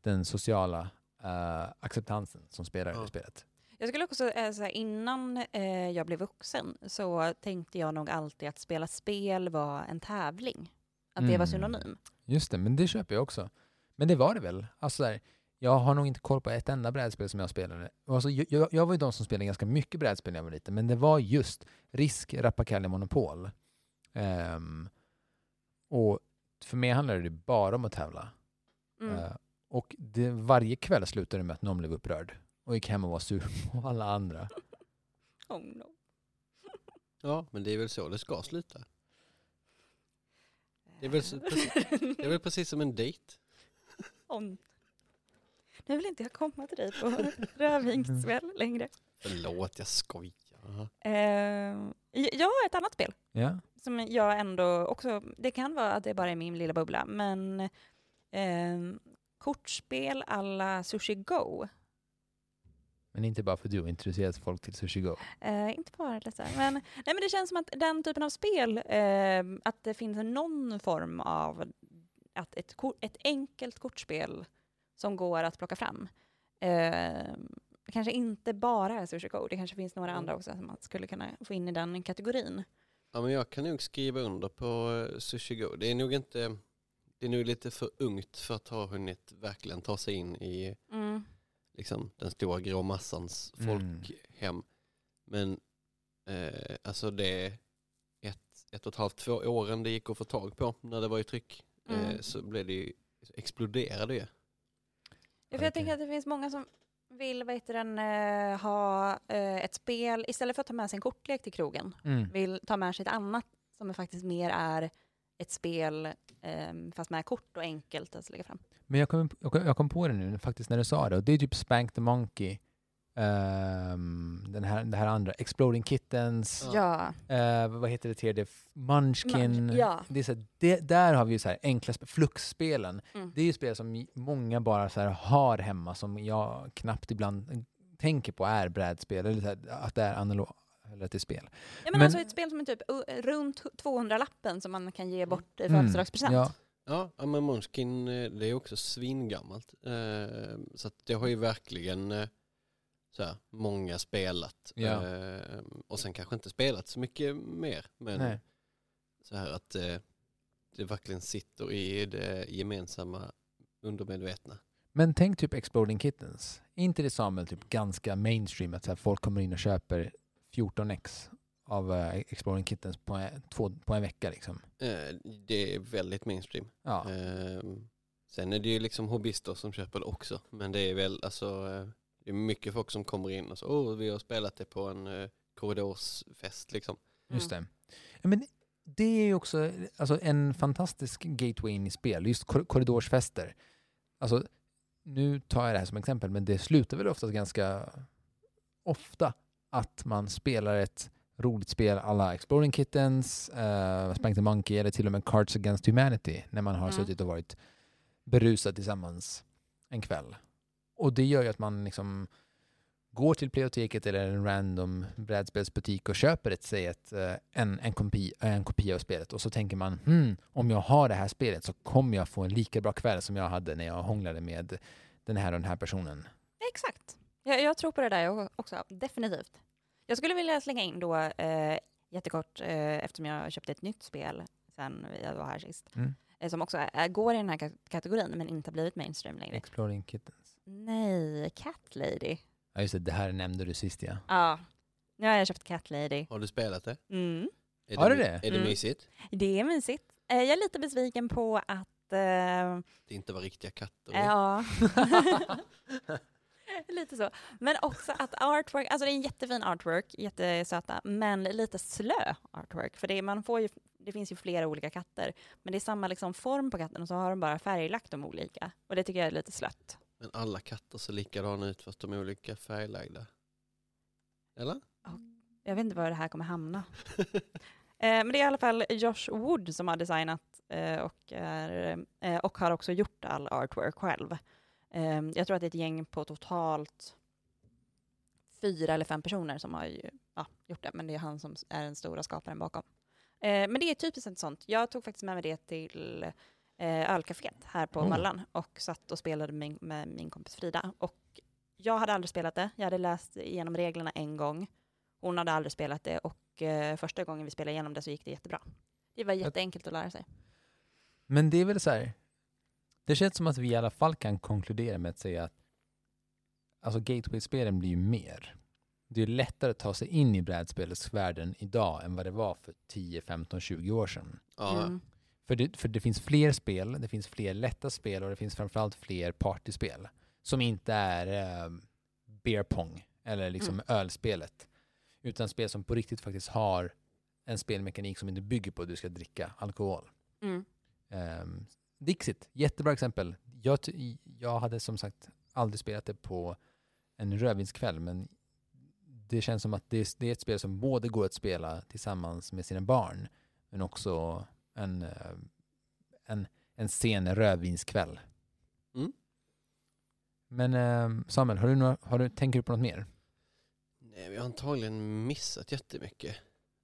den sociala eh, acceptansen som spelade Ja. i spelet. Jag skulle också säga så här, innan eh, jag blev vuxen så tänkte jag nog alltid att spela spel var en tävling. Att det var Mm. synonym. Just det, men det köper jag också. Men det var det väl? Alltså där, jag har nog inte koll på ett enda brädspel som jag spelade. Alltså, jag, jag, jag var ju de som spelade ganska mycket brädspel när jag var liten, men det var just Risk, Rappakalja, Monopol. Ehm, och för mig handlade det bara om att tävla. Mm. Eh, och det, varje kväll slutade det med att någon blev upprörd och gick hem och var sur på alla andra. Oh no. Ja, men det är väl så det ska sluta. Det är väl, så, precis, det är väl precis som en dejt. Om. Nu vill inte jag komma till dig på rödvinskväll längre. Förlåt, jag skojar. Eh, jag har ett annat spel Ja, som jag ändå också, det kan vara att det bara är min lilla bubbla, men eh, kortspel alla Sushi Go. men inte bara för att du har introducerat folk till Sushi Go. Eh, inte bara detta, men, nej, men det känns som att den typen av spel, eh, att det finns någon form av att ett, ett enkelt kortspel som går att plocka fram. Eh, kanske inte bara är Sushi Go, det kanske finns några Mm. andra också som man skulle kunna få in i den kategorin. Ja, men jag kan nog skriva under på eh, Sushi Go. Det är nog inte, det är nog lite för ungt för att ha hunnit verkligen ta sig in i Mm. liksom, den stora grå massans Mm. folkhem. Men eh, alltså det är ett, ett och ett halvt, två åren det gick att få tag på när det var i tryck. Mm. Eh, så blev det ju, så exploderade det. För jag tänker att det finns många som vill vad heter den, eh, ha eh, ett spel, istället för att ta med sig en kortlek till krogen, Mm. vill ta med sig ett annat som faktiskt mer är ett spel eh, fast med kort och enkelt att lägga fram. Men jag kom- jag kom på det nu faktiskt när du sa det. Och det är typ Spank the Monkey. Ehm, den här, det här andra. Exploding Kittens. Ja. Eh, vad heter det tredje? Munchkin. Munch- ja. Det är så här, det, där har vi ju så här enkla sp- Fluxspelen. Mm. Det är ju spel som många bara så här har hemma som jag knappt ibland tänker på är brädspel. Eller så här, att det är analog eller är spel. Ja, men, Men- alltså ett spel som är typ uh, runt 200-lappen som man kan ge bort i Mm, födelsedagspresent. Ja, Ja, ja, men Munchkin eh, det är också svingammalt. Eh, så att det har ju verkligen så här, många spelat. Ja. Eh, och sen kanske inte spelat så mycket mer. Men nej. så här att eh, det verkligen sitter i det gemensamma undermedvetna. Men tänk typ Exploding Kittens. Är inte det Samuel typ ganska mainstream att så här, folk kommer in och köper 14x av uh, Exploding Kittens på en, två, på en vecka liksom? Eh, det är väldigt mainstream. Ja. Eh, sen är det ju liksom hobbyister som köper det också. Men det är väl alltså, eh, det är mycket folk som kommer in och så, oh, vi har spelat det på en eh, korridorsfest liksom. Just Mm. det. Ja, men det är ju också alltså, en fantastisk gateway in i spel, just kor- korridorsfester. Alltså, nu tar jag det här som exempel, men det slutar väl oftast ganska ofta att man spelar ett roligt spel alla Exploring Kittens, uh, Spank the Monkey eller till och med Cards Against Humanity när man har Mm. suttit och varit berusad tillsammans en kväll. Och det gör ju att man liksom går till Playoteket eller en random brädspelsbutik och köper ett, säg ett, eh, en, en, kopi, en kopia av spelet och så tänker man hmm, om jag har det här spelet så kommer jag få en lika bra kväll som jag hade när jag hånglade med den här och den här personen. Exakt. Jag, jag tror på det där också, definitivt. Jag skulle vilja slänga in då, eh, jättekort, eh, eftersom jag köpte ett nytt spel sen jag var här sist, Mm. eh, som också är, går i den här ka- kategorin, men inte har blivit mainstream längre. Exploring Kittens. Nej, Cat Lady. Ja just det, det här nämnde du sist ja. Ja, nu har jag köpt Cat Lady. Har du spelat det? Mm. Är Har du det? Är det Mm. mysigt? Det är mysigt. Eh, jag är lite besviken på att eh, Det inte var riktiga katter? Ja. lite så. Men också att artwork, alltså det är en jättefin artwork, jättesöta, men lite slö artwork. För det, är, man får ju, det finns ju flera olika katter, men det är samma liksom form på katten och så har de bara färglagt dem olika. Och det tycker jag är lite slött. Men alla katter ser likadana ut fast de är olika färglagda. Eller? Jag vet inte var det här kommer hamna. eh, men det är i alla fall Josh Wood som har designat eh, och, är, eh, och har också gjort all artwork själv. Eh, jag tror att det är ett gäng på totalt fyra eller fem personer som har ju, ja, gjort det, men det är han som är den stora skaparen bakom. Eh, men det är typiskt ett sånt. Jag tog faktiskt med mig det till eh, ölcaféet här på Oh. Mallan och satt och spelade med, med min kompis Frida. Och jag hade aldrig spelat det. Jag hade läst igenom reglerna en gång. Hon hade aldrig spelat det och eh, första gången vi spelade igenom det så gick det jättebra. Det var jätteenkelt att lära sig. Men det är väl så här, det känns som att vi i alla fall kan konkludera med att säga att alltså gateway-spelen blir ju mer. Det är lättare att ta sig in i brädspelsvärlden idag än vad det var för 10, 15, 20 år sedan. Ja, Mm. För det, för det finns fler spel, det finns fler lätta spel och det finns framförallt fler partyspel som inte är eh, beer pong eller liksom ölspelet. Utan spel som på riktigt faktiskt har en spelmekanik som inte bygger på att du ska dricka alkohol. Mm. Um, Dixit, jättebra exempel. Jag, jag hade som sagt aldrig spelat det på en rödvinskväll men det känns som att det det är ett spel som både går att spela tillsammans med sina barn men också en, eh, en, en sen rödvinskväll. Mm. Men eh, Samuel, har du några, har du, tänker du på något mer? Nej, vi har antagligen missat jättemycket.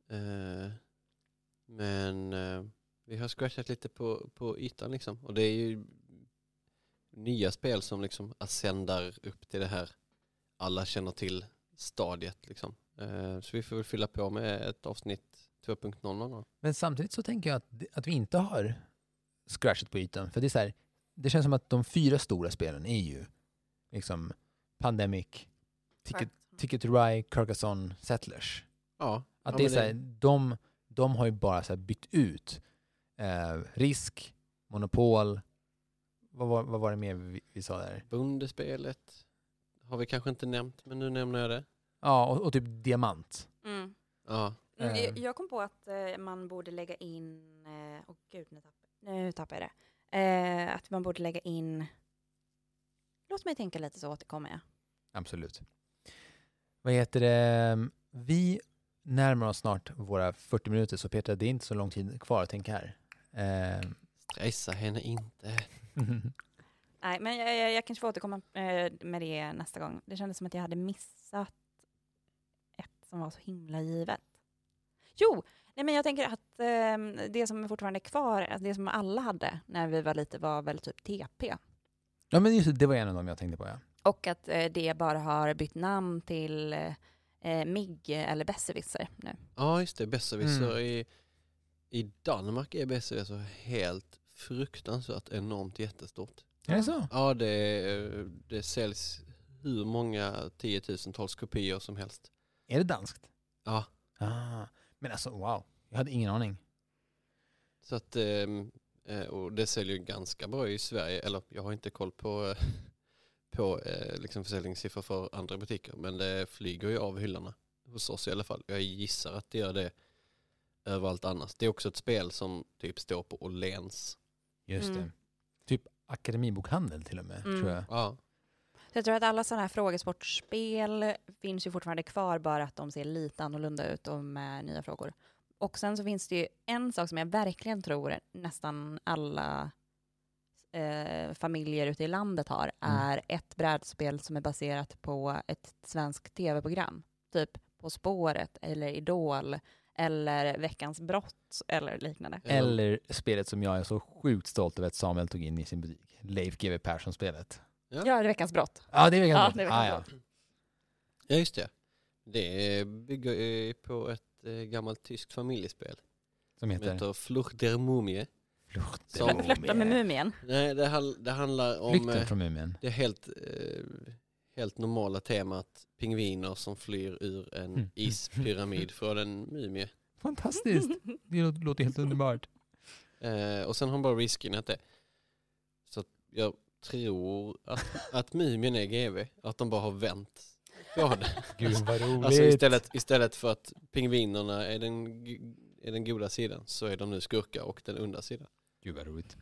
Eh, men vi har scratchat lite på, på ytan liksom. Och det är ju nya spel som liksom ascendar upp till det här alla känner till stadiet liksom. Så vi får väl fylla på med ett avsnitt 2.0 någon gång. Men samtidigt så tänker jag att, det- att vi inte har scratchat på ytan. För det är så här, det känns som att de fyra stora spelen är ju liksom Pandemic, Ticket, Ticket to Ride, Carcassonne, Settlers. Ja, Att ja, det är så här, de, de har ju bara så här bytt ut eh, risk, monopol, vad var, vad var det mer vi, vi sa där? Bondespelet har vi kanske inte nämnt, men nu nämner jag det. Ja, och, och typ diamant. Mm. Ja, Mm, jag- Jag kom på att eh, man borde lägga in, eh, åh gud nu tappade, nu tappade jag det, eh, att man borde lägga in, låt mig tänka lite så återkommer jag. Absolut. Vad heter det? Vi närmar oss snart våra 40 minuter, så Petra, det är inte så lång tid kvar att tänka här. Eh, stressa henne inte. Nej, men jag, jag, jag kanske får återkomma eh, med det nästa gång. Det kändes som att jag hade missat ett som var så himla givet. Jo, nej men jag tänker att eh, det som fortfarande är kvar, alltså det som alla hade när vi var lite var väl typ TP. ja, men just det, det var en av dem jag tänkte på, ja. Och att eh, det bara har bytt namn till eh, MIG eller Besserwisser nu. Ja, just det. Besserwisser Mm. i, i Danmark är Besserwisser helt fruktansvärt enormt jättestort. Är det så? Ja, det, det säljs hur många tiotusentals kopior som helst. Är det danskt? Ja, Ah, men alltså wow, jag hade ingen aning. så att ehm, eh, och det säljer ganska bra i Sverige. Eller jag har inte koll på, eh, på eh, liksom försäljningssiffror för andra butiker. Men det flyger ju av hyllorna hos oss i alla fall. Jag gissar att det gör det överallt annars. Det är också ett spel som typ står på Åhléns. Just Mm. det. Typ akademibokhandel till och med, Mm. tror jag. Ja, jag tror att alla sådana här frågesportspel finns ju fortfarande kvar, bara att de ser lite annorlunda ut och med nya frågor. Och sen så finns det ju en sak som jag verkligen tror nästan alla eh, familjer ute i landet har, Mm. är ett brädspel som är baserat på ett svenskt tv-program. Typ På spåret eller Idol eller Veckans brott eller liknande. Eller spelet som jag är så sjukt stolt över att Samuel tog in i sin butik. Leif GW Persson-spelet. Ja. Ja, det är Veckans brott. Ja, det är Ja, veckans det är ah, veckans ja. Ja just det. Det bygger på ett eh, gammalt tyskt familjespel. Som Som heter heter Flucht der Mumie. Flucht. Som- Flö- Flörta med Mumien. Nej, det, det handlar om Flykten eh, från Mumien. det helt, eh, helt normala temat pingviner som flyr ur en Mm. ispyramid från en mumie. Fantastiskt. Det låter, helt underbart. Eh, och sen har de bara reskinnat det. Så att jag tror att, att mumien är GV, att de bara har vänt på det. Gud vad roligt. Alltså istället, istället för att pingvinerna är den, är den goda sidan så är de nu skurkar och den onda sidan. Gud vad roligt.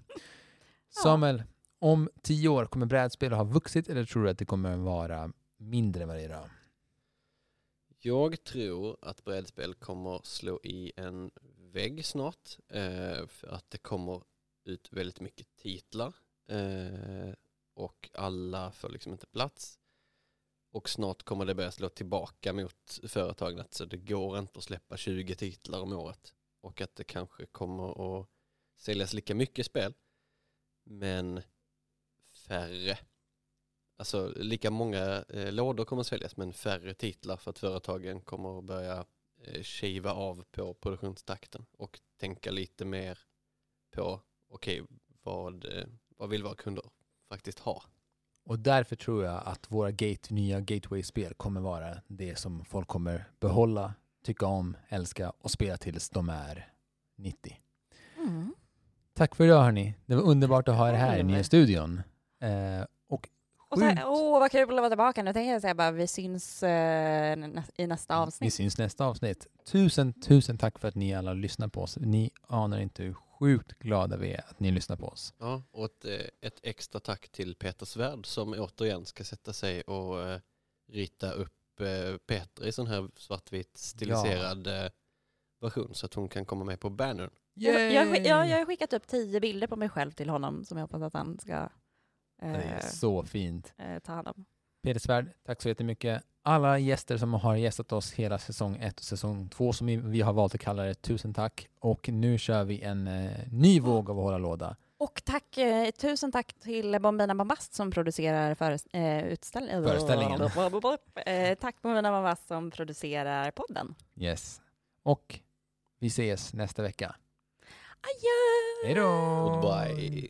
Samuel, om tio år kommer brädspel ha vuxit eller tror du att det kommer vara mindre än vad det är idag? Jag tror att brädspel kommer slå i en vägg snart. Eh, för att det kommer ut väldigt mycket titlar. Eh, och alla får liksom inte plats. Och snart kommer det börja slå tillbaka mot företagen. att Så det går inte att släppa 20 titlar om året. Och att det kanske kommer att säljas lika mycket spel. Men färre. Alltså lika många eh, lådor kommer att säljas men färre titlar för att företagen kommer att börja eh, kiva av på produktionstakten och tänka lite mer på okej, vad, eh, vad vill våra kunder faktiskt ha? Och därför tror jag att våra gate, nya gateway-spel kommer vara det som folk kommer behålla, tycka om, älska och spela tills de är 90. Mm. Tack för idag hörni. Det var underbart att ha er här i nya studion. Eh, och åh vad kul att vara tillbaka. Nu tänker jag säga bara vi syns eh, nä- i nästa vi avsnitt. syns nästa avsnitt. Tusen, tusen tack för att ni alla lyssnar på oss. Ni anar inte hur sjukt glada vi är att ni lyssnar på oss. Ja, och ett, eh, ett extra tack till Peter Svärd som återigen ska sätta sig och eh, rita upp eh, Peter i sån här svartvit stiliserad eh, version så att hon kan komma med på bannern. Jag, jag, jag, har skickat upp tio bilder på mig själv till honom som jag hoppas att han ska Det är eh, så fint. eh, ta hand om. Peter Svärd, tack så jättemycket. Alla gäster som har gästat oss hela säsong 1 och säsong 2 som vi- har valt att kalla det, tusen tack. Och nu kör vi en eh, ny våg av hålla låda. Och tack, eh, tusen tack till Bombina Bombast som producerar föres- eh, utställ- Föreställningen. Eh, tack Bombina Bombast som producerar podden. Yes. Och vi ses nästa vecka. Adjö! Hej då! Goodbye.